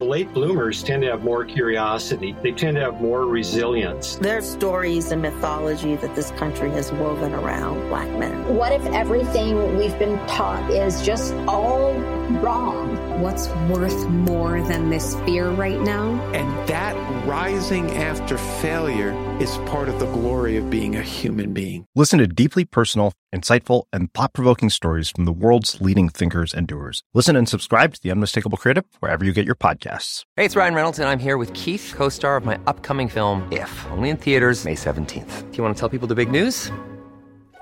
Late bloomers tend to have more curiosity. They tend to have more resilience. There's stories and mythology that this country has woven around black men. What if everything we've been taught is just all wrong? What's worth more than this fear right now? And that rising after failure is part of the glory of being a human being. Listen to deeply personal, insightful, and thought provoking stories from the world's leading thinkers and doers. Listen and subscribe to The Unmistakable Creative wherever you get your podcasts. Hey, it's Ryan Reynolds, and I'm here with Keith, co star of my upcoming film, If, only in theaters, May 17th. Do you want to tell people the big news?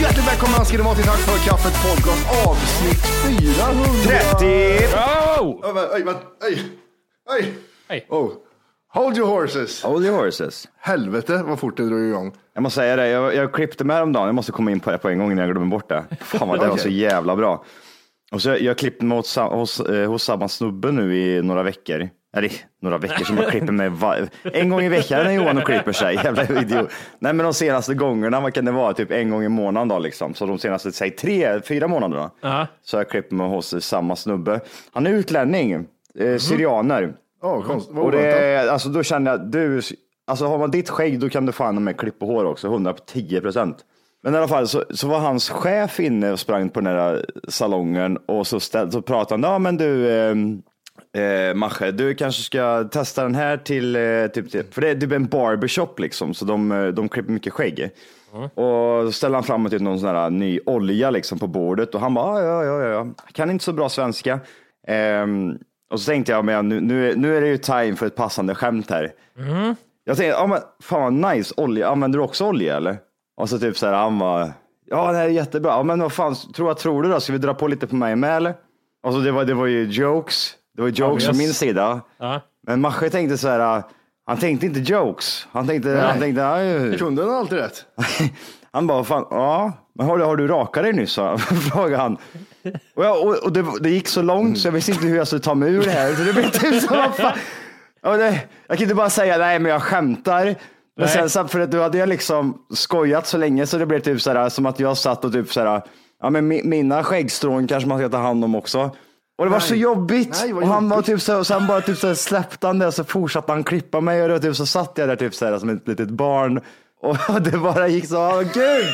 Hjärtligt välkomna ska ni vara till Tack för kaffet podcast avsnitt 400. 30! Oh! Oj, oj, oj, oj. Hej. Oh. Hold your horses. Hold your horses. Helvete vad fort det drog igång. Jag måste säga det, jag, jag klippte med häromdagen. Jag måste komma in på det på en gång innan jag glömmer bort det. Fan vad det var Okej. så jävla bra. Och så jag, jag klippte mig hos, hos, eh, hos samma snubbe nu i några veckor. Eller några veckor som jag klipper mig en gång i veckan när Johan och klipper sig. Jävla idiot. Nej men de senaste gångerna, vad kan det vara? Typ en gång i månaden då liksom. Så de senaste, säg tre, fyra månaderna. Ja. Så jag klipper mig hos samma snubbe. Han är utlänning, eh, syrianer. Ja, konst, Och det, är- alltså då känner jag, du, alltså har man ditt skägg då kan du fan med klippa hår också, 110 procent. Men i alla fall så, så var hans chef inne och sprang på den där salongen och så, ställ, så pratade han, ja men du, eh, eh, Mache, du kanske ska testa den här till, eh, typ, till, för det är typ en barbershop liksom, så de, eh, de klipper mycket skägg. Och så ställer han fram typ någon sån här ny olja liksom på bordet och han bara, ja, ja, ja, ja, kan inte så bra svenska. Eh, och så tänkte jag, men nu, nu, är- nu är det ju time för ett passande skämt här. Jag tänkte, ja men fan vad nice, olja, använder du också olja eller? Och så typ så här, han bara, ja det här är jättebra, ja, men vad fan, tror, vad tror du då? Ska vi dra på lite på mig med eller? Och så det var, det var ju jokes, det var jokes från min sida. Ja. Men Masche tänkte så här, han tänkte inte jokes, han tänkte, han tänkte, "Aj." Kunden har alltid rätt. Han bara, fan, ja, men har du, har du rakat dig nyss? han. Frågade han. Och, jag, och, och det, det gick så långt så jag visste inte hur jag skulle ta mig ur det här. Så det blev typ så, vad fan. Det, jag kan inte bara säga, nej men jag skämtar. Men Nej. sen för att då hade jag liksom skojat så länge så det blev typ så här, som att jag satt och typ så här, ja men mi, mina skäggstrån kanske man ska ta hand om också. Och det var så jobbigt. Nej, och han var typ så, och sen bara typ så här släppte han det och så fortsatte han klippa mig och typ så satt jag där typ så här som ett litet barn. Och det bara gick så, åh gud,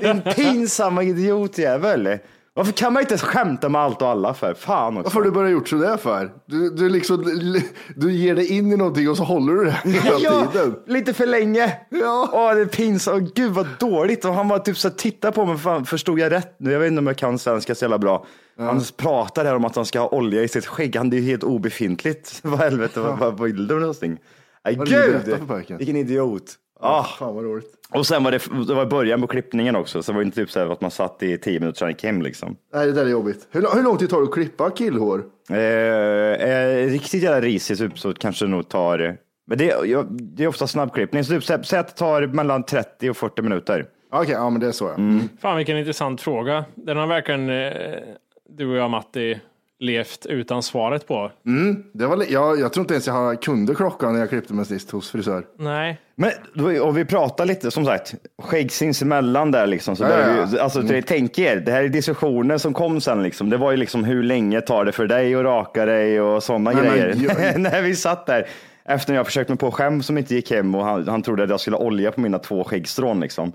din pinsamma idiotjävel. Varför kan man inte skämta med allt och alla för? Fan också. Varför har du börjat gjort sådär för? Du, du, liksom, du ger dig in i någonting och så håller du det hela Ja, tiden. lite för länge. Ja. Åh, det är pinsamt. Gud vad dåligt. Och han var typ så titta på mig, fan, förstod jag rätt nu? Jag vet inte om jag kan svenska så jävla bra. Han pratar här om att han ska ha olja i sitt skägg. Han är ju helt obefintligt. Vad helvete, vad, vad vill du med någonting? Nej, gud, vilken idiot. Ah. Fan vad roligt. Och sen var det, det var början på klippningen också, så det var inte typ så här att man satt i tio minuter sedan gick hem liksom. Nej, det där är jobbigt. Hur, hur lång tid tar det att klippa killhår? Eh, eh, riktigt jävla risigt typ, så kanske det nog tar, men det, jag, det är ofta snabbklippning, så typ, sä- säg att det tar mellan 30 och 40 minuter. Okej, ja men det är så ja. Mm. Fan vilken intressant fråga. Den har verkligen eh, du och jag Matti levt utan svaret på. Mm, det var, jag, jag tror inte ens jag kunde klockan när jag klippte mig sist hos frisör. Nej. Men och vi pratar lite, som sagt, skägg sinsemellan där liksom. Så Ja, där ja. alltså, Mm. Tänk er, det här är diskussioner som kom sen. Liksom. Det var ju liksom hur länge tar det för dig att raka dig och sådana Nej, men grejer. jag- När vi satt där efter när jag försökt mig på skämt som inte gick hem och han, han trodde att jag skulle olja på mina två skäggstrån. Liksom.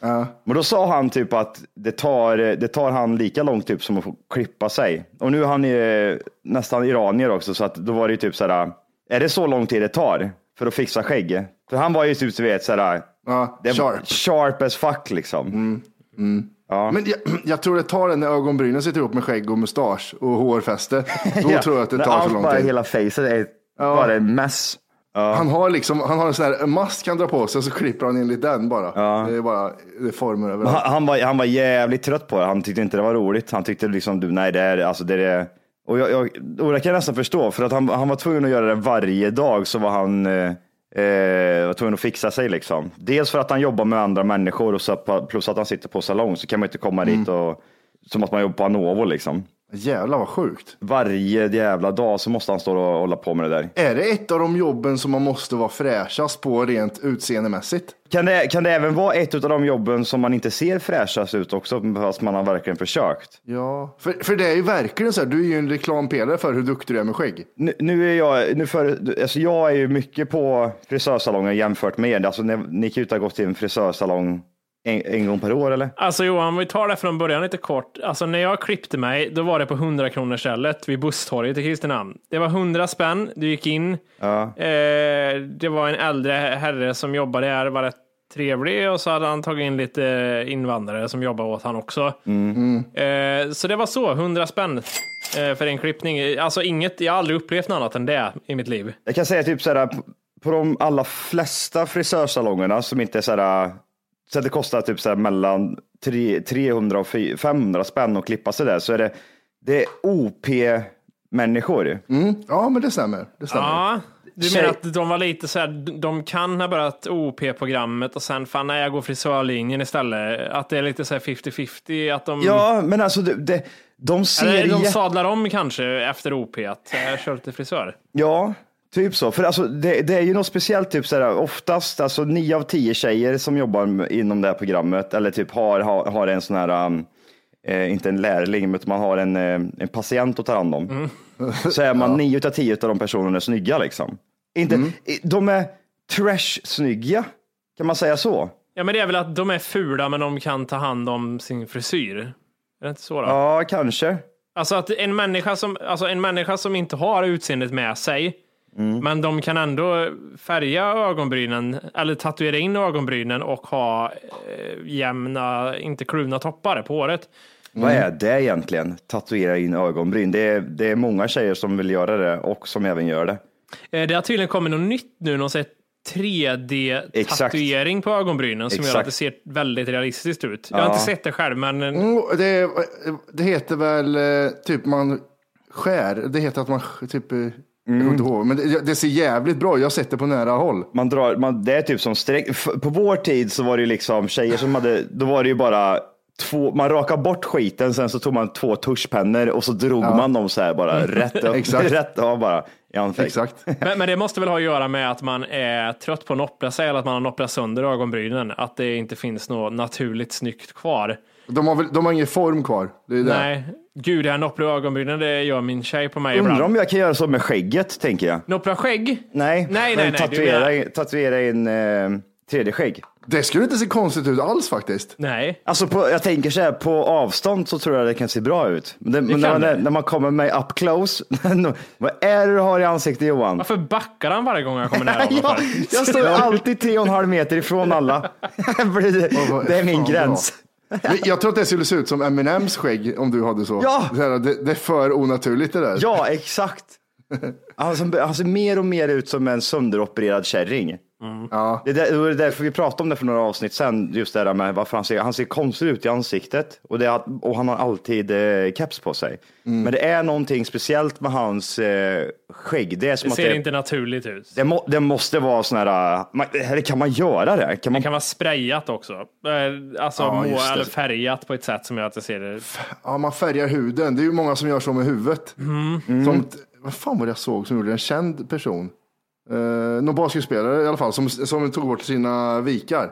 Ja. Men då sa han typ att det tar, det tar han lika lång typ som att få klippa sig. Och nu är han eh, nästan iranier också, så att då var det ju typ sådär, är det så lång tid det tar för att fixa skägg? För han var ju typ, du vet, Ja, det var sharp. sharp as fuck liksom. Ja. Men jag, jag tror det tar en när ögonbrynen sitter ihop med skägg och mustasch och hårfäste. Då Ja, tror jag att det tar så lång tid. Hela facet är bara en mess. Han har liksom, han har en sån här mask han drar på sig och så klipper han enligt den bara. Det är bara, det är former överallt. Han, han, var, han var jävligt trött på det. Han tyckte inte det var roligt. Han tyckte liksom, du, nej det är, alltså det är, och jag, jag, och det kan jag nästan förstå, för att han, han var tvungen att göra det varje dag så var han eh, eh, var tvungen att fixa sig liksom. Dels för att han jobbar med andra människor och så, plus att han sitter på salong så kan man inte komma dit och som att man jobbar på Anovo liksom. Jävlar vad sjukt. Varje jävla dag så måste han stå och hålla på med det där. Är det ett av de jobben som man måste vara fräschast på rent utseendemässigt? Kan det, kan det även vara ett av de jobben som man inte ser fräschast ut också, fast man har verkligen försökt? Ja, för, för det är ju verkligen så här, du är ju en reklampelare för hur duktig du är med skägg. Nu, nu är jag, nu för, alltså jag är ju mycket på frisörsalonger jämfört med er. Alltså, ni, ni kan ju inte ha gått till en frisörsalong en, en gång per år eller? Alltså Johan, vi tar det från början lite kort. Alltså när jag klippte mig, då var det på 100 kronor stället vid busstorget i Kristinehamn. Det var 100 spänn, du gick in. Ja. Eh, det var en äldre herre som jobbade där, var rätt trevlig och så hade han tagit in lite invandrare som jobbade åt han också. Eh, så det var så, 100 spänn eh, för en klippning. Alltså inget, jag har aldrig upplevt något annat än det i mitt liv. Jag kan säga typ såhär, på- på de allra flesta frisörsalongerna som inte är såhär, så det kostar typ såhär mellan tre- 300 och fy- 500 spänn att klippa sig där, så är det, det är OP-människor. Mm. Ja, men det stämmer. Det stämmer. Ja, du menar att de var lite så här, de kan ha börjat OP-programmet och sen fan nej, jag går frisörlinjen istället. Att det är lite så här 50-50, att de... Ja, men alltså det, det, de ser Eller de sadlar om kanske efter OP, att jag kör lite frisör. Ja, typ så. För alltså, det, det är ju något speciellt, typ sådär, oftast alltså nio av tio tjejer som jobbar inom det här programmet eller typ har, har, har en sån här, um, eh, inte en lärling, utan man har en, eh, en patient att ta hand om. Så är man nio av tio av de personerna är snygga liksom. Inte, i- De är trash-snygga, kan man säga så? Ja, men det är väl att de är fula, men de kan ta hand om sin frisyr. Är det inte så då? Ja, kanske. Alltså att en människa som, alltså en människa som inte har utseendet med sig, men de kan ändå färga ögonbrynen eller tatuera in ögonbrynen och ha eh, jämna, inte kluvna toppar på håret. Vad är det egentligen? Tatuera in ögonbryn. Det är, det är många tjejer som vill göra det och som även gör det. Eh, Det har tydligen kommit något nytt nu, någon sån här 3D-tatuering på ögonbrynen som gör Exakt. att det ser väldigt realistiskt ut. Jag har Ja. inte sett det själv, men eh, Mm, det, det heter väl eh, typ man skär. Det heter att man typ, eh, jag ihåg, men det, det ser jävligt bra. Jag har sett det på nära håll. Man drar, man, det är typ som streck. På vår tid så var det ju liksom tjejer som hade, då var det ju bara två, man rakade bort skiten, sen så tog man två tuschpennor och så drog man dem så här bara rätt upp, Exakt. rätt av bara. Exakt. Men, men det måste väl ha att göra med att man är trött på att noppla sig eller att man har nopplat sönder ögonbrynen. Att det inte finns något naturligt snyggt kvar. De har, väl, de har ingen form kvar. Det är det. Nej, gud jag nopplar ögonbrynen, det gör min tjej på mig Undrar ibland. om jag kan göra så med skägget, tänker jag. Noppla skägg? Nej, Nej, nej, men nej, du tatuera, menar- in- tatuera in eh, tredje skägg. Det skulle inte se konstigt ut alls faktiskt. Nej. Alltså på, jag tänker så här, på avstånd så tror jag det kan se bra ut. Men, det, men när, kan man, det. när man kommer med up close, vad är det du har i ansiktet Johan? Varför backar han varje gång jag kommer nära honom? för? jag står alltid tre och en halv meter ifrån alla. Det är min fan gräns. Jag tror att det skulle se ut som Eminems skägg om du hade så. Ja! Det, det är för onaturligt det där. Ja, exakt. Han ser, han ser mer och mer ut som en sönderopererad kärring. Ja. Det, är där, det var därför vi pratade om det för några avsnitt sen, just det där med varför han ser, han ser konstig ut i ansiktet och, det och han har alltid eh, keps på sig. Mm. Men det är någonting speciellt med hans eh, skägg. Det är som Det att ser det, inte naturligt ut. det, må, det måste vara sån här, eh, man, eller kan man göra det? Kan man, Det kan vara sprayat också. Eh, Alltså Ja, må, det. eller färgat på ett sätt som gör att det ser... ja, man färgar huden. Det är ju många som gör så med huvudet. Mm. Som, vad fan var det jag såg som gjorde det? en känd person? Uh, någon basketspelare i alla fall som, som tog bort sina vikar.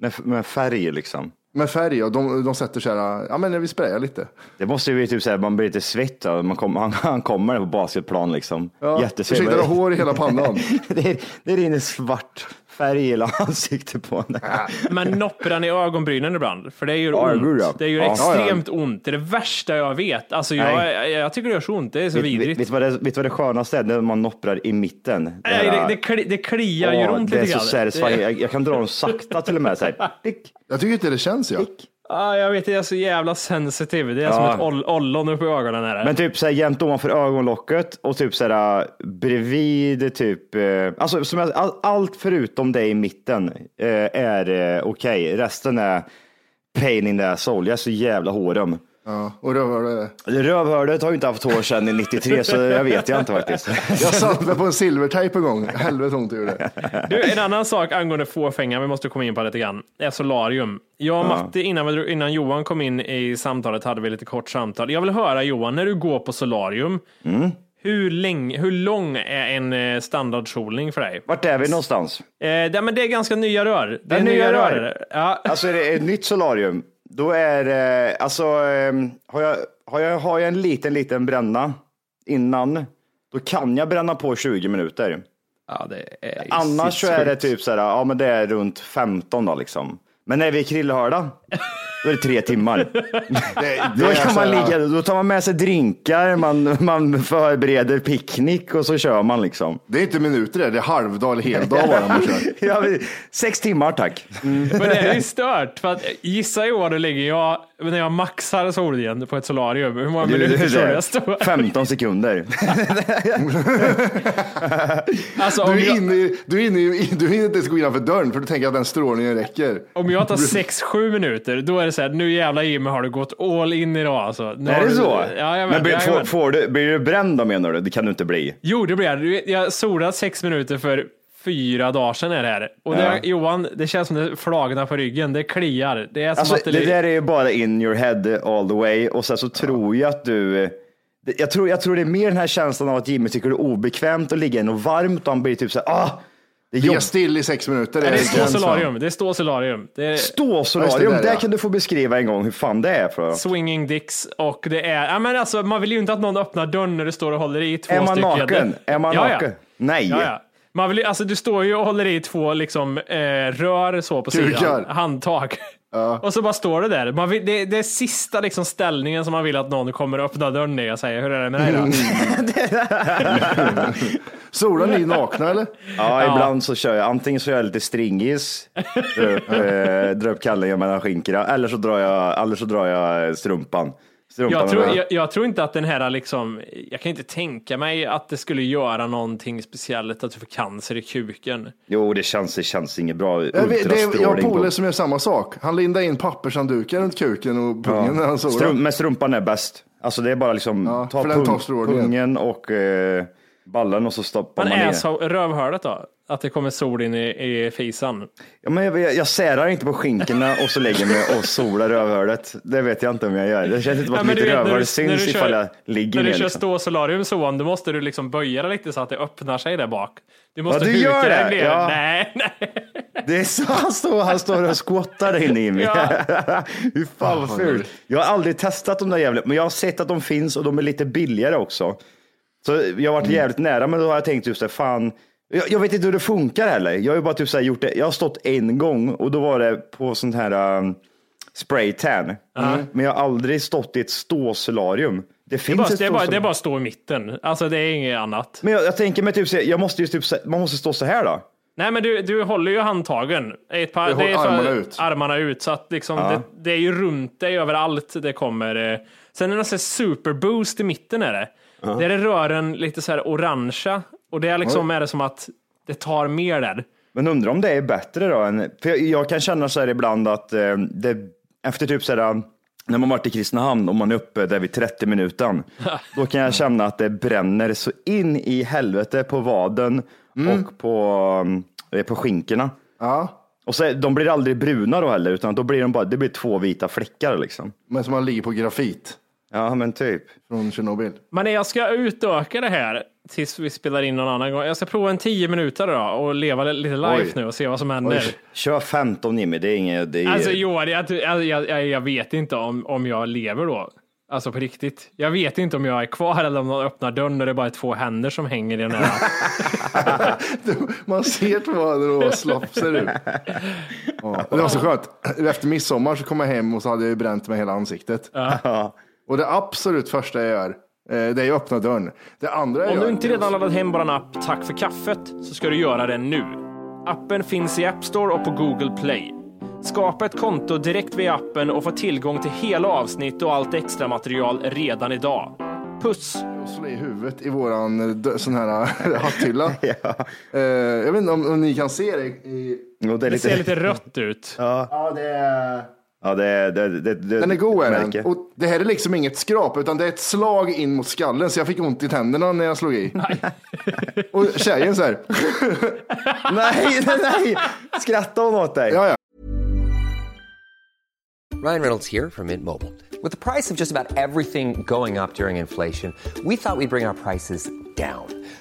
med, med färg liksom. Med färg och de, de sätter så här, ja men vi sprayar lite. Det måste ju bli typ såhär, man blir lite svett av- man kom, han, han kommer på basketplan liksom. Ja, Jättesvett. försökte ha hår i hela pannan. det, är, det rinner svart färg i hela ansiktet på honom. Men noppar den i ögonbrynen ibland? För det gör Ja, ont. gud, ja. Det gör Ja. extremt ont. Det är det värsta jag vet. Alltså jag, Nej. jag, jag tycker det gör så ont. Det är så Vet, vidrigt. vet, vet, vad det, vet du vad det skönaste är? När man nopprar i mitten. Nej, här- det, det, kli, det kliar Åh, ju ont det är lite så grann. satisfying. Det- Jag, jag kan dra dem sakta till och med. Så här. Jag tycker inte det känns ja. Ja, jag vet, jag är så jävla sensitiv. Det är Ja. som ett oll, ollon uppe i ögonen. Är det. Men typ så här jämt ovanför ögonlocket och typ så här bredvid typ, eh, alltså som jag, all, allt förutom det i mitten eh, är eh, okej. Resten är pain in the asshole. Jag är så jävla håröm. Ja. Och rövhålet. Rövhålet har ju inte haft hår sedan i 93 så jag vet jag inte faktiskt. Jag satt mig på en silvertejp en gång. Helvete ont det gjorde. Du, en annan sak angående fåfänga vi måste komma in på lite grann, är solarium. Jag och Matti, innan, innan Johan kom in i samtalet, hade vi lite kort samtal. Jag vill höra Johan, när du går på solarium, Mm. hur, länge, hur lång är en eh, standardsolning för dig? Vart är vi någonstans? Eh, det, men det är ganska nya rör. Det är, är nya rör. är det. Ja. Alltså är det ett nytt solarium, då är det, alltså ehm, har jag, har jag, har jag en liten, liten bränna innan, då kan jag bränna på 20 minuter. Ja, Annars så är det typ så här, ja men det är runt 15 då liksom. Men när vi är krillhörda, då är det tre timmar. Det, Då, är kan man ligga, då tar man med sig drinkar, man, man förbereder picknick och så kör man liksom. Det är inte minuter det, det är halvdag eller heldag bara man kör. Ja, men sex timmar tack. Men det är ju stört, för att gissa i år då ligger jag, när jag maxar solgen på ett solarium, hur många minuter tror du jag står? 15 sekunder. Alltså, Du är jag, inne, i- du är inne, i- du hinner inte ens gå innanför dörren för du tänker att den strålningen räcker. om jag tar 6-7 minuter, då är det så här, nu jävla Jimmy har du gått all in idag alltså. Nu Är det du- så? Ja, jag men blir, får, får du, blir du bränd då menar du? Det kan du inte bli. Jo, det blir jag. Vet, Jag solade sex minuter för fyra dagar sedan är det här. Och det, Johan, det känns som det är flagna på ryggen. Det kliar. Det är som Alltså, att det, det där är ju bara in your head all the way och sen så tror jag att du eh, jag tror, jag tror det är mer den här känslan av att Jimmy tycker det är obekvämt att ligga i något varmt och han blir typ så här, ah, det är jobb. still i sex minuter. det är. Det är stå solarium. Det är Ståsolarium, Ja, just det där, där, ja. kan du få beskriva en gång hur fan det är för. swinging dicks och det är, ja men alltså man vill ju inte att någon öppnar dörren när du står och håller i två Är man stycken. naken? Är man Ja, ja. naken? Nej. Ja, ja. Man vill, alltså, du står ju och håller i två liksom, eh, rör så på sidan, Kukar. Och så bara står det där. Man vill, det, det är sista liksom, ställningen som man vill att någon kommer och öppna dörren i och säger hur är det med dig då? Solar ni nakna eller? Ja, ibland så kör jag, antingen så gör jag lite stringis, drar upp, eh, drar upp kallingen mellan skinkorna, eller så drar jag, eller så drar jag strumpan. Jag tror, jag, jag tror inte att den här liksom, jag kan inte tänka mig att det skulle göra någonting speciellt att du får cancer i kuken. Jo, det känns, det känns inget bra. Jag, vet, det är, jag har polare som gör samma sak. Han lindar in pappershanddukar runt kuken och pungen när han solar. Strum, men strumpan är bäst. Alltså det är bara liksom, Ja, ta pung, pungen och eh, ballen och så stoppar Men man ner. så rövhålet då? Att det kommer sol in i, i fisan? Ja, men jag, jag, jag särar inte på skinkorna och så lägger mig och solar rövhålet. Det vet jag inte om jag gör. Det känns inte som Ja, att men mitt du rövhål du- när syns du ifall kör- jag ligger När du ner. kör Liksom. stå solarium så, då måste du liksom böja dig lite så att det öppnar sig där bak. Du måste du huka gör det? ner. Ja. Nej, nej. Det är så han står, han står och squattar där inne i mig. Ja. Hur fan vad fult. Jag har aldrig testat de där jävla, men jag har sett att de finns och de är lite billigare också. Så jag har varit Mm. jävligt nära, men då har jag tänkt just det, fan. Jag, jag vet inte hur det funkar heller. Jag har ju bara typ så här gjort det. Jag har stått en gång och då var det på sånt här um, spray tan. Men jag har aldrig stått i ett ståsolarium. Det Det är, finns bara, ett det, är bara, det är bara att stå i mitten. Alltså det är inget annat. Men jag, jag tänker mig typ, så här, jag måste ju typ, så här- man måste stå så här då. Nej men du, du håller ju handtagen. Ett par, Du det är håller armarna ut. Armarna ut. Så att liksom Ja. det, det är ju runt dig överallt det kommer. eh. Sen är det en superboost i mitten är det. Där är rören lite så här orangea. Och det är liksom är det som att det tar mer där. Men undrar om det är bättre då? Än, för jag, jag kan känna så här ibland att eh, det, efter typ så här, när man varit i Kristinehamn och man är uppe där vid 30 minuten, då kan jag känna att det bränner så in i helvete på vaden och på, eh, på skinkorna. Ja. Och så, de blir aldrig bruna då heller, utan då blir de bara, det blir två vita fläckar liksom. Men som man ligger på grafit. Ja, men typ. Från Tjernobyl. Men jag ska utöka det här tills vi spelar in någon annan gång. Jag ska prova en 10 minuter då och leva lite live Oj. nu och se vad som händer. Oj, kör 15 Jimmy, det är inget... Det är, Alltså Johan, jag, jag, jag, jag vet inte om, om jag lever då. Alltså på riktigt. Jag vet inte om jag är kvar eller om någon öppnar dörren och det är bara är två händer som hänger i den här. Man ser två händer och slafsar ut. Ja, det var så skönt. Efter midsommar så kom jag hem och så hade jag bränt mig hela ansiktet. Och det absolut första jag gör, eh, det är att öppna dörren. Det andra jag Om gör, du inte redan laddat hem vår app Tack för kaffet så ska du göra det nu. Appen finns i App Store och på Google Play. Skapa ett konto direkt via appen och få tillgång till hela avsnitt och allt extra material redan idag. Puss! och slå i huvudet i våran eh, sån här eh, hatthylla. Eh, jag vet inte om, om ni kan se det. I... Det är Det ser lite rött ut. Ja, Ja, det är... ja det, det, det, det, Den är god är den. Och det här är liksom inget skrap utan det är ett slag in mot skallen så jag fick ont i tänderna när jag slog i. och tjejen så här. nej, nej, nej! Skrattar hon åt dig? Ja, ja. Ryan Reynolds here from Mint Mobile. With the price of just about everything going up during inflation, we thought we'd bring our prices down.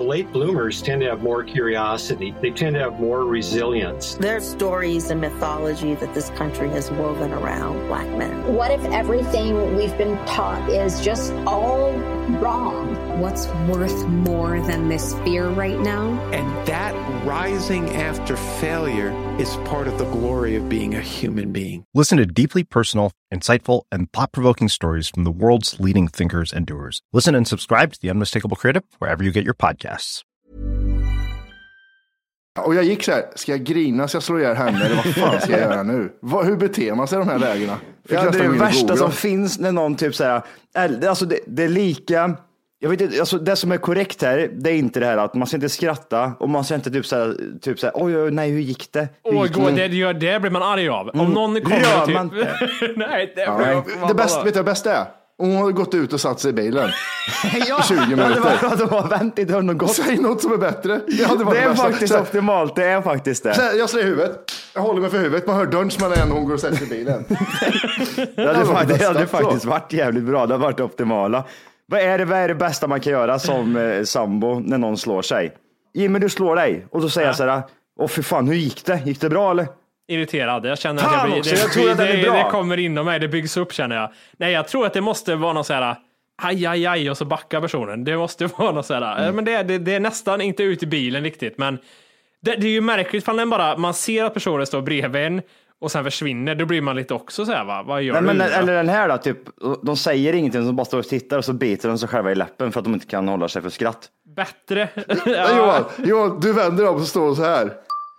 Late bloomers tend to have more curiosity. They tend to have more resilience. There are stories and mythology that this country has woven around black men. What if everything we've been taught is just all wrong? What's worth more than this fear right now? And that rising after failure is part of the glory of being a human being. Listen to deeply personal, insightful, and thought provoking stories from the world's leading thinkers and doers. Listen and subscribe to The Unmistakable Creative wherever you get your podcasts. Och jag gick så här, ska jag grina så jag slår ihjäl henne eller vad fan ska jag göra nu? Vad, hur beter man sig i de här lägena? Ja, det är det värsta som finns när någon typ så här, alltså det, det är lika, jag vet inte, alltså det som är korrekt här, det är inte det här att man ska inte skratta och man ska inte typ så här, typ så här oj, oj, nej, hur gick det? Hur Åh, gick gå, det, det, det blir man arg av. Om någon kommer Gör och typ... man inte? Nej, det, Nej. Det bästa, vet du vad det bästa är? Hon har gått ut och satt sig i bilen. ja, 20 Ja, det minuter. var, det var vänt i dörren och gått. Säg något som är bättre. Det hade varit Det är bästa. faktiskt Så här, optimalt, det är faktiskt så det. här, jag slår i huvudet. Jag håller mig för huvudet. Man hör dörren smälla igen och hon går och sätter sig i bilen. Det hade, var fa- det hade faktiskt varit jävligt bra, det hade varit optimala. Vad är det, vad är det bästa man kan göra som eh, sambo när någon slår sig? Jimmy, du slår dig. Och då säger jag så här, åh fy fan, hur gick det? Gick det bra eller? irriterad. Jag känner Fan att jag blir, också, det, jag tror att är det, bra. det kommer inom mig, det byggs upp känner jag. Nej, jag tror att det måste vara någon så här aj, aj, aj och så backar personen. Det måste vara något så här, Mm. men det, det, det är nästan inte ut i bilen riktigt, men det, det är ju märkligt för den bara, man ser att personen står bredvid en och sen försvinner, då blir man lite också så här, va? vad gör Nej, du? men, eller den här då, typ, de säger ingenting, de bara står och tittar och så biter de sig själva i läppen för att de inte kan hålla sig för skratt. Bättre. Ja. Johan, Johan, du vänder om och står så här.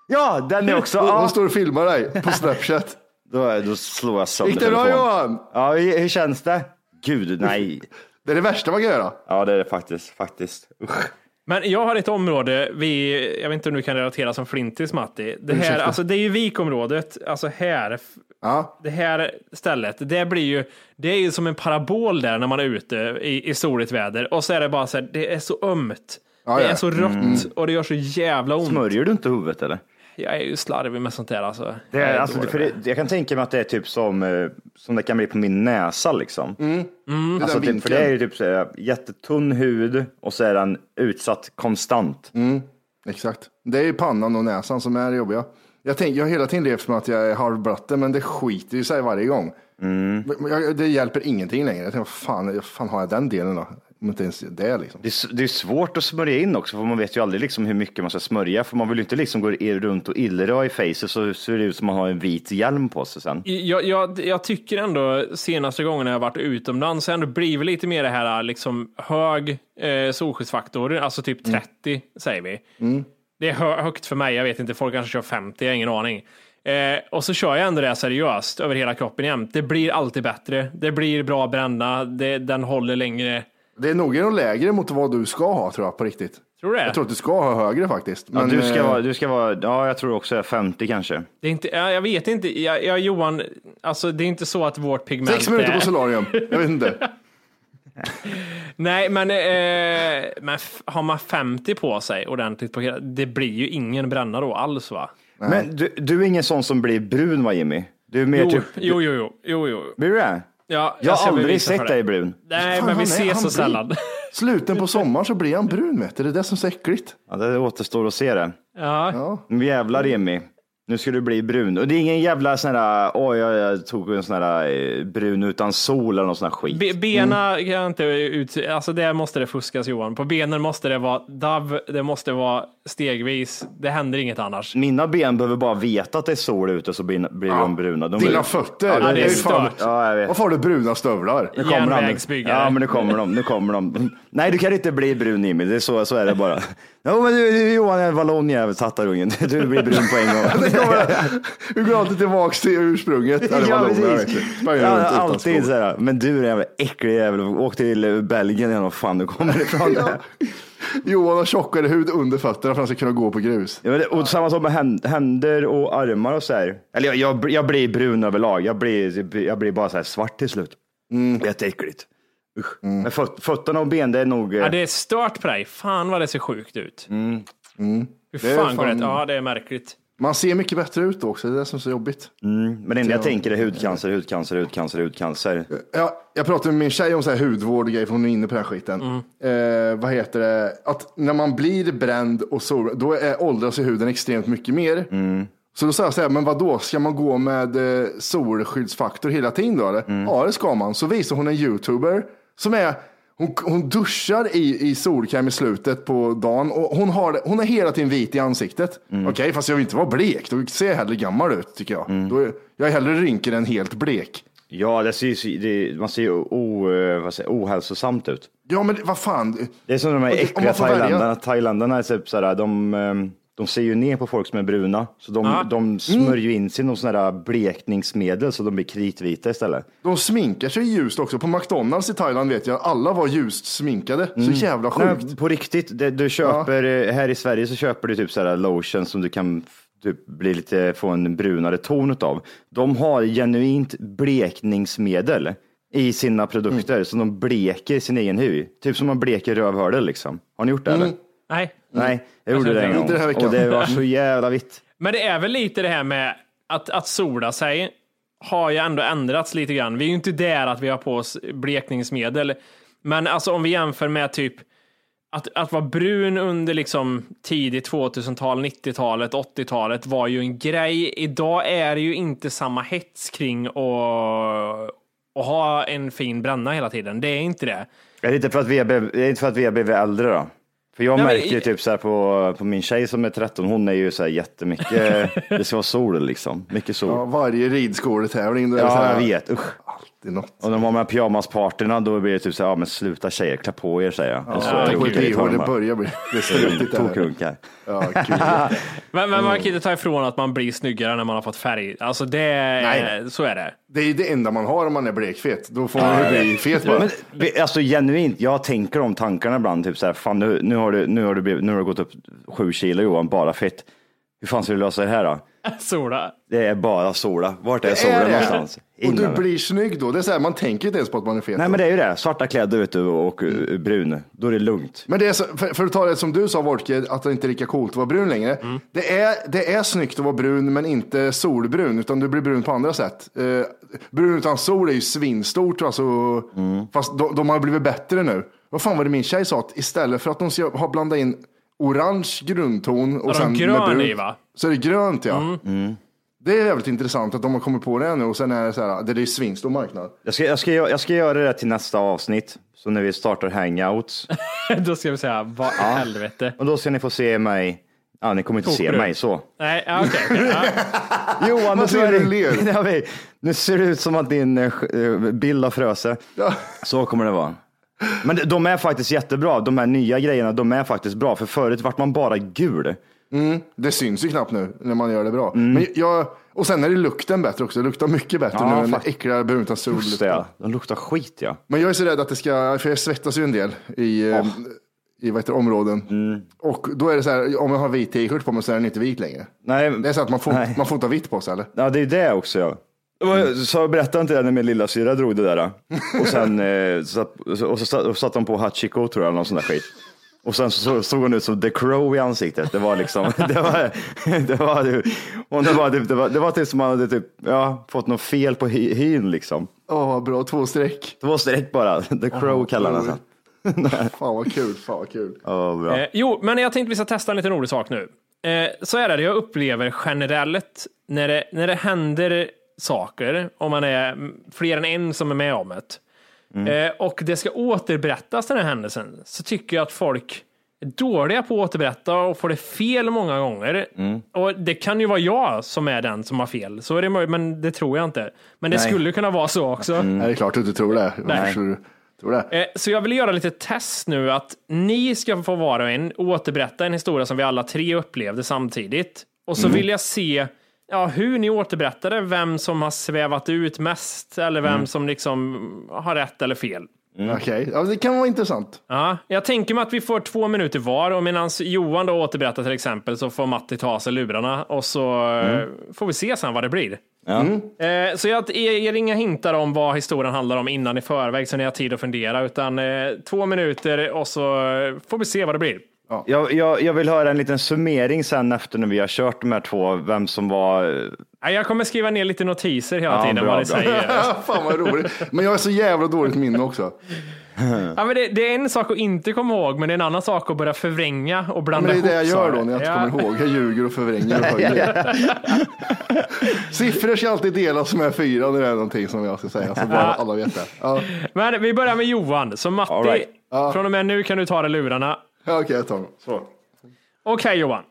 Ja, den är också... Ja, hon står och filmar dig på Snapchat. då, då slår jag sönder Gick det bra. Johan? Ja, hur, hur känns det? Gud, nej. Det är det värsta man kan göra. Ja, det är det faktiskt. faktiskt. Usch. Men jag har ett område, vi, jag vet inte om du kan relatera som flintis Matti. Det här, alltså det är ju vikområdet, alltså här, Ja. det här stället, det blir ju, det är ju som en parabol där när man är ute i, i soligt väder och så är det bara så här, det är så ömt. Ja, det ja. är så rött och det gör så jävla ont. Smörjer du inte huvudet eller? Jag är ju slarvig med sånt där alltså. Det Jag är, är alltså, för det, jag kan tänka mig att det är typ som, eh, som det kan bli på min näsa liksom. Mm. Det Alltså, typ, för det är ju typ så här, jättetunn hud och så är den utsatt konstant. Mm. Exakt. Det är ju pannan och näsan som är jobbiga. Jag, tänk, jag har hela tiden levt med att jag är halvblatte, men det skiter ju sig varje gång. Mm. Det hjälper ingenting längre. Jag tänker, vad fan, fan har jag den delen då? Om inte ens det liksom. Det är, det är svårt att smörja in också, för man vet ju aldrig liksom hur mycket man ska smörja, för man vill ju inte liksom gå runt och illra i facet så ser det ut som man har en vit hjälm på sig sen. Jag, jag, jag tycker ändå senaste gången jag varit utomlands så har ändå blivit lite mer det här liksom hög eh, solskyddsfaktor, alltså typ 30 säger vi. Det är hö högt för mig, jag vet inte, folk kanske kör 50, jag har ingen aning. Eh, och så kör jag ändå det seriöst över hela kroppen jämt. Det blir alltid bättre, det blir bra bränna, det, den håller längre. Det är nog lägre mot vad du ska ha tror jag på riktigt. Tror du det? Jag tror att du ska ha högre faktiskt. Ja, Men, du, ska eh, vara, du ska vara, ja jag tror också 50 kanske. Det är inte, jag, jag vet inte, jag, jag, Johan, alltså det är inte så att vårt pigment Sex minuter är... på solarium. Jag vet inte. Nej, men, eh, men har man 50 på sig ordentligt, på hela, det blir ju ingen bränna då alls va? Men du, du är ingen sån som blir brun va Jimmy? Du är mer Jo, typ... jo, jo, jo, jo, jo. Blir du det? Ja, Jag ska har aldrig sett det. dig brun. Nej, Fan, men vi han är- ses så sällan. Sluten på sommaren så blir han brun vet du. Det är det som är så äckligt. Ja, det återstår att se det. Ja. Nu jävlar Jimmy. Nu ska du bli brun. Och det är ingen jävla sån här, oj jag, jag tog en sån här eh, brun utan sol eller någon sån här skit. Be, bena kan jag inte ut, alltså där måste det fuskas Johan. På benen måste det vara DAV, det måste vara stegvis. Det händer inget annars. Mina ben behöver bara veta att det är sol ute så blir, blir de bruna. De Dina blir- fötter. Ja, det är stört. Ja, jag vet. Varför har du bruna stövlar? Nu kommer de. Järnvägsbyggare. Ja, men nu kommer de. Nu kommer de. Nej, du kan inte bli brun Jimmy. Det är så, så är det bara. Ja, men du, du Johan är vallonjävel, tattarungen. Du blir brun på en gång. Vi går alltid tillbaks till ursprunget. Ja, precis. Ja, alltid så här. Men du är en jävla äcklig jävel. Åk till Belgien igen och fan du kommer ifrån. Ja. Johan har tjockare hud under fötterna för att han ska kunna gå på grus. Ja, det- och samma sak med hän- händer och armar och så här. Eller jag, jag, jag blir brun överlag. Jag blir, jag blir bara så här svart till slut. Mm. Jätteäckligt. Usch. Men föt, fötterna och ben, det är nog... eh, Ja, det är stört på dig. Fan vad det ser sjukt ut. Mm. Mm. Hur Det är fan, går fan- det? Ja, det är märkligt. Man ser mycket bättre ut också, det är det som är så jobbigt. Mm. Men det enda jag tänker är hudcancer, hudcancer, hudcancer, hudcancer. Jag, jag pratade med min tjej om så här hudvård och grejer, för hon är inne på den här skiten. Eh, vad heter det? Att när man blir bränd och sol, då är, åldras ju huden extremt mycket mer. Så då sa jag så här, men vad då ska man gå med eh, solskyddsfaktor hela tiden då? Eller? Ja, det ska man. Så visar hon en youtuber som är hon, hon duschar i, i solkräm i slutet på dagen och hon, har, hon är hela tiden vit i ansiktet. Okej, fast jag vill inte vara blek. Då ser jag hellre gammal ut tycker jag. Då är, jag är hellre rynkig än helt blek. Ja, det ser, det, man ser ju o, vad säger, ohälsosamt ut. Ja, men vad fan. Det är som de här äckliga thailändarna. Thailändarna är typ såhär, de, eh, de ser ju ner på folk som är bruna. Så de, Ja. de smörjer ju in sig i någon sån här blekningsmedel så de blir kritvita istället. De sminkar sig ljust också. På McDonalds i Thailand vet jag, alla var ljust sminkade. Så jävla sjukt. Nej, på riktigt, det, du köper, eh, här i Sverige så köper du typ så här lotion som du kan typ bli lite, få en brunare ton av. De har genuint blekningsmedel i sina produkter så de bleker sin egen hy. Typ som man bleker rövhålet liksom. Har ni gjort det eller? Nej. Nej, jag gjorde Jag det en inte gång. det här veckan. Och det var så jävla vitt. Men det är väl lite det här med att, att sola sig har ju ändå ändrats lite grann. Vi är ju inte där att vi har på oss blekningsmedel. Men alltså om vi jämför med typ att, att vara brun under liksom tidigt 2000-tal, 90-talet, 80-talet var ju en grej. Idag är det ju inte samma hets kring att, att ha en fin bränna hela tiden. Det är inte det. Är det inte för att vi har blivit, är det inte för att vi har blivit äldre då? För jag Nej, men- märker ju typ så här på, på min tjej som är 13, hon är ju så här jättemycket, det ska vara sol liksom, mycket sol. Ja, varje ridskoletävling. det så Ja, här, jag vet. Usch. Alltid något. Och när de har med pyjamasparterna då blir det typ så här, ja men sluta tjejer, klä på er säger jag. Ja, Och så Tänk på runkar hur i bh det tormarna. börjar bli. Det är strutigt där. Tokrunkar. Ja, kul. Men, men man kan inte ta ifrån att man blir snyggare när man har fått färg. Alltså det, Nej. så är det. Det är det enda man har om man är blekfet. Då får man ju bli fet bara. Men, alltså genuint, jag tänker de tankarna ibland, typ så här, fan nu, nu, har du, nu, har du, nu har du gått upp sju kilo Johan, bara fett. Hur fan ska du lösa det här då? Sola. Det är bara sola. Vart är Det solen är det. någonstans? Och du Innan. blir snygg då. Det är så här, man tänker inte ens på att man är fet. Nej då. men det är ju det, svarta kläder vet du och uh, brun, då är det lugnt. Men det är så, för, för att ta det som du sa Wolke, att det inte är lika coolt att vara brun längre. Mm. Det, är, det är snyggt att vara brun, men inte solbrun, utan du blir brun på andra sätt. Eh, brun utan sol är ju svinstort, alltså, Mm. fast de, de har blivit bättre nu. Vad fan var det min tjej sa? Att istället för att de ska ha blandat in orange grundton och sen grön med brunt, i, va? så är det grönt ja. Mm. Det är jävligt intressant att de har kommit på det nu och sen är det så här, det är ju svinstor marknad. Jag ska, jag, ska, jag ska göra det till nästa avsnitt. Så när vi startar hangouts. Då ska vi säga, vad i helvete. Och då ska ni få se mig. Ja, ni kommer inte se Tokbrud. mig så. Nej, ja, okej. okej, ja. Johan, nu ser det. Ja, nu ser det ut som att din eh, eh, bild har fröse. Så kommer det vara. Men de- är faktiskt jättebra. De här nya grejerna, de är faktiskt bra. För förut vart man bara gul. Mm, det syns ju knappt nu när man gör det bra. Men jag, och sen är det lukten bättre också. Det luktar mycket bättre Ja, nu än fakt- äckliga brunta sol. Just det, ja. De luktar skit ja. Men jag är så rädd att det ska, för jag svettas ju en del i, eh, i vad heter, områden. Mm. Och då är det så här, om jag har vit t-shirt på mig så är den inte vit längre. Nej, Det är så att man får, Nej. man får inte ha vitt på sig eller? ja det är det också ja. Så jag berättade inte det när min lilla syra drog det där. Och sen eh, satt, och så satt, och satt de på Hachiko tror jag, eller någon sån där skit. Och sen så såg hon ut som The Crow i ansiktet. Det var liksom, det var, det var, det var, det var, det var typ som man hade typ, ja, fått något fel på hy- hyn liksom. Åh, vad bra. Två streck. Det var streck bara. The Crow kallar han sig. Fan vad kul. Fan vad kul. Ja, bra. Eh, jo, men jag tänkte vi ska testa en liten rolig sak nu. Eh, så är det, jag upplever generellt när det, när det händer saker, om man är mm, fler än en som är med om det, Mm. eh, och det ska återberättas den här händelsen, så tycker jag att folk är dåliga på att återberätta och får det fel många gånger. Mm. Och det kan ju vara jag som är den som har fel, så är det möjligt, men det tror jag inte. Men det Nej. skulle kunna vara så också. Nej, det är klart att du inte tror det. Nej. Tror det? Eh, Så jag vill göra lite test nu att ni ska få var och en återberätta en historia som vi alla tre upplevde samtidigt. Och så Mm. vill jag se ja, hur ni återberättade, vem som har svävat ut mest eller vem Mm. som liksom har rätt eller fel. Okej, ja, det kan vara intressant. Ja, jag tänker mig att vi får två minuter var och medan Johan då återberättar till exempel så får Matti ta av sig lurarna och så eh, får vi se sen vad det blir. Eh, Så jag ger inga hintar om vad historien handlar om innan i förväg så ni har tid att fundera utan eh, två minuter och så får vi se vad det blir. Jag, jag, jag vill höra en liten summering sen efter när vi har kört de här två, vem som var... Ja, Jag kommer skriva ner lite notiser hela Ja, tiden bra, vad ni säger. Fan vad roligt. Men jag är så jävla dåligt minne också. Ja, men det, det är en sak att inte komma ihåg men det är en annan sak att börja förvränga och Ja, blanda men det är det jag ihop gör då när jag inte Ja. kommer ihåg. Jag ljuger och förvränger och höjer. Siffror ska alltid delas med fyra. Det är någonting som jag ska säga. Så bara Ja. alla vet det. Ja, Men vi börjar med Johan. Så Matti, right. Ja. från och med nu kan du ta dig lurarna. Ja okej jag tar dem. Så. Okej Johan.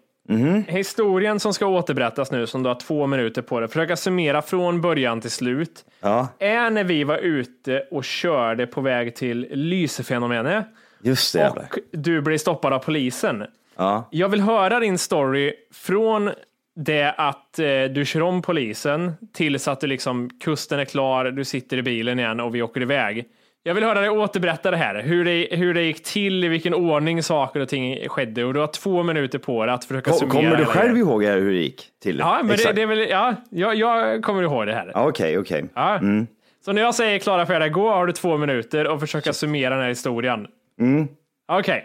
Historien som ska återberättas nu, som du har två minuter på dig, försöka summera från början till slut, Ja, är när vi var ute och körde på väg till lysefenomenet just det. jävlar. och du blev stoppad av polisen. Ja. Jag vill höra din story från det att eh, du kör om polisen tills att du liksom, kusten är klar, du sitter i bilen igen och vi åker iväg. Jag vill höra dig återberätta det här, hur det, hur det gick till, i vilken ordning saker och ting skedde och du har två minuter på dig att försöka Kom, summera kommer du själv grejen. ihåg hur det gick till? Ja, men det, det är väl, ja, jag, jag kommer ihåg det här. Okej, okej. Ja. Mm. Så när jag säger klara, färdiga, gå har du två minuter och försöka summera den här historien. Mm. Okej,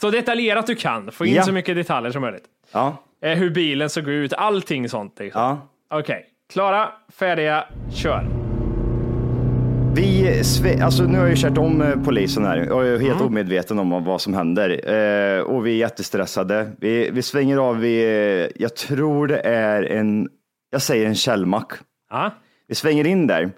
så detaljerat du kan. Få in Ja. så mycket detaljer som möjligt. Ja, Eh, hur bilen såg ut, allting sånt. Liksom. ja. Okej, klara, färdiga, kör. Vi, alltså nu har jag ju kört om eh, polisen här och jag är helt omedveten om vad som händer. Eh, och vi är jättestressade. Vi, vi svänger av vid, jag tror det är en, jag säger en källmack. Ja. Vi svänger in där.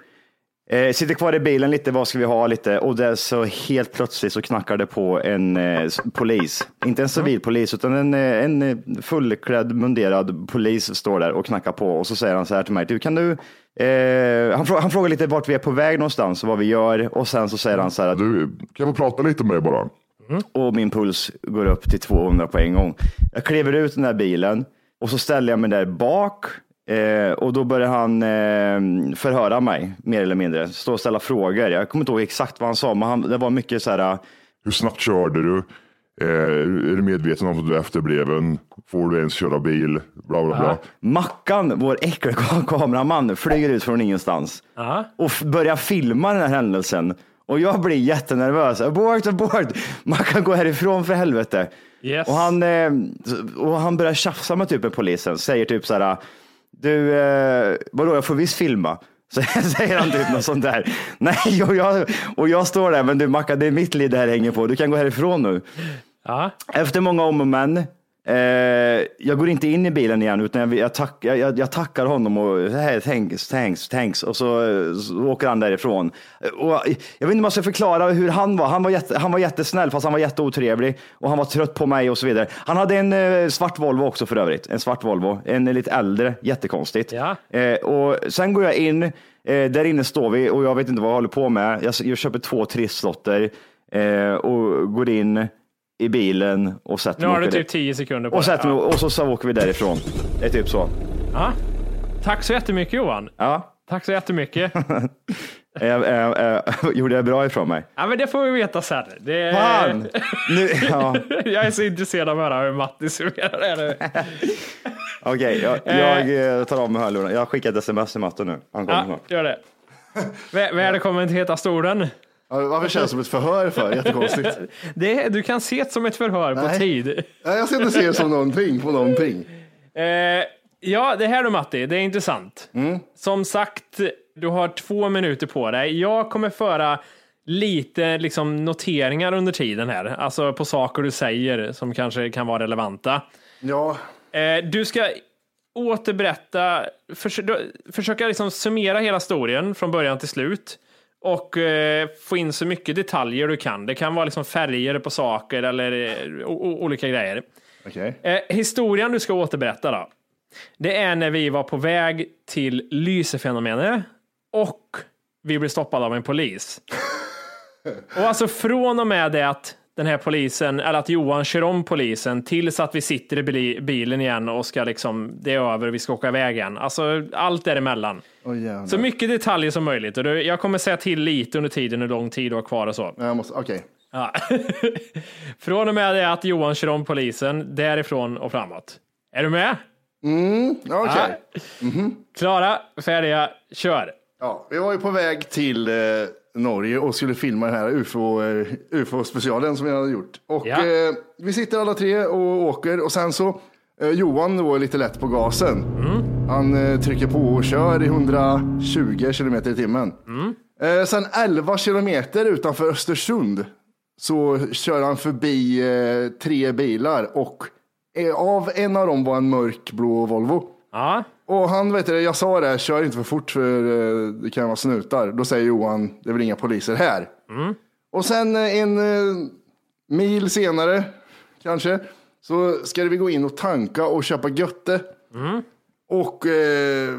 Eh, sitter kvar i bilen lite, vad ska vi ha lite? Och det är så helt plötsligt så knackar det på en eh, polis. Inte en civilpolis utan en, eh, en eh, fullklädd munderad polis står där och knackar på och så säger han så här till mig. Du, kan du, eh, han, frå- han frågar lite vart vi är på väg någonstans och vad vi gör och sen så säger han så här. Du, kan jag få prata lite med dig bara? Och min puls går upp till 200 på en gång. Jag kliver ut den där bilen och så ställer jag mig där bak Eh, och då börjar han eh, förhöra mig, mer eller mindre. Stå och ställa frågor. Jag kommer inte ihåg exakt vad han sa, men han, det var mycket så här. Hur snabbt körde du? Eh, är du medveten om att du är efterbliven? Får du ens köra bil? Bla, bla, bla. Mackan, vår äckliga kameraman, flyger ut från ingenstans och f- börjar filma den här händelsen. Och jag blir jättenervös. Abort, abort! Mackan, gå härifrån för helvete. Yes. Och, han, eh, och han börjar tjafsa med typ polisen. Säger typ så här, du, eh, vadå, jag får visst filma. Så säger han typ något sånt där. Nej, och jag, och jag står där, men du Mackan, det är mitt liv det här hänger på. Du kan gå härifrån nu. Ja. Efter många om och men Eh, jag går inte in i bilen igen utan jag, jag, tack, jag, jag tackar honom och hey, thanks, thanks, thanks och så, så åker han därifrån. Och jag vet inte om jag ska förklara hur han var. Han var, jätte, han var jättesnäll fast han var jätteotrevlig och han var trött på mig och så vidare. Han hade en eh, svart Volvo också för övrigt. En svart Volvo, en lite äldre, jättekonstigt. Ja. Eh, och sen går jag in, eh, där inne står vi och jag vet inte vad jag håller på med. Jag, jag köper två trisslotter eh, och går in i bilen och sätter Nu har du typ 10 sekunder på och, sätter mig, och så, så åker vi därifrån. Det är typ så. Ja. Tack så jättemycket Johan. Ja. Tack så jättemycket. Jag, jag, jag, gjorde jag bra ifrån mig? ja, men det får vi veta sen. Det... Fan! Nu, ja. jag är så intresserad av att höra hur Matti summerar det nu. Okej, jag, jag eh, tar av mig hörlurarna. Jag har skickat ett sms till Matte nu. Han kommer Ja, snart. gör det. V- Vad är det kommer inte heta stolen? Ja, Varför känns det som ett förhör för? Jättekonstigt. Det, du kan se det som ett förhör på Nej. tid. Nej, jag ska inte se det som någonting på någonting. Eh, ja, det här då Matti, det är intressant. Mm. Som sagt, du har två minuter på dig. Jag kommer föra lite liksom, noteringar under tiden här, alltså på saker du säger som kanske kan vara relevanta. Ja, Eh, du ska återberätta, förs försöka liksom summera hela historien från början till slut och eh, få in så mycket detaljer du kan. Det kan vara liksom färger på saker eller eh, o- o- olika grejer. okej. Eh, historien du ska återberätta då. Det är när vi var på väg till lysefenomenet och vi blev stoppade av en polis. och alltså från och med det att den här polisen, eller att Johan kör om polisen tills att vi sitter i bilen igen och ska liksom, det är över, vi ska åka iväg igen. Alltså allt däremellan. Jävlar. Så mycket detaljer som möjligt. Och det- jag kommer säga till lite under tiden hur lång tid du har kvar och så. Jag måste, okej. Ja. Från och med det att Johan kör om polisen, därifrån och framåt. Är du med? Mm, okej. Ja. Klara, färdiga, kör. Ja, vi var ju på väg till eh, Norge och skulle filma den här UFO, eh, UFO-specialen som vi hade gjort. Och Ja. eh, vi sitter alla tre och åker och sen så eh, Johan var lite lätt på gasen. Han eh, trycker på och kör i 120 kilometer i timmen. Eh, sen 11 kilometer utanför Östersund så kör han förbi eh, tre bilar och eh, av en av dem var en mörkblå Volvo. Ja. Och han, vet du, jag sa det, kör inte för fort för eh, det kan vara snutar. Då säger Johan, det är väl inga poliser här. Och sen eh, en eh, mil senare, kanske, så ska vi gå in och tanka och köpa götte. Och eh,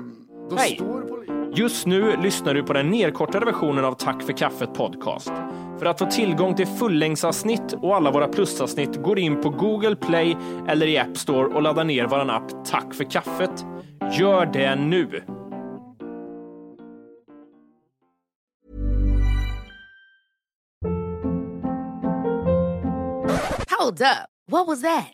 då Hej. står polisen. Just nu lyssnar du på den nedkortade versionen av Tack för kaffet podcast. För att få tillgång till fullängdsavsnitt och alla våra plusavsnitt går in på Google Play eller i App Store och laddar ner våran app Tack för kaffet. Gör det nu! Hold up. What was that?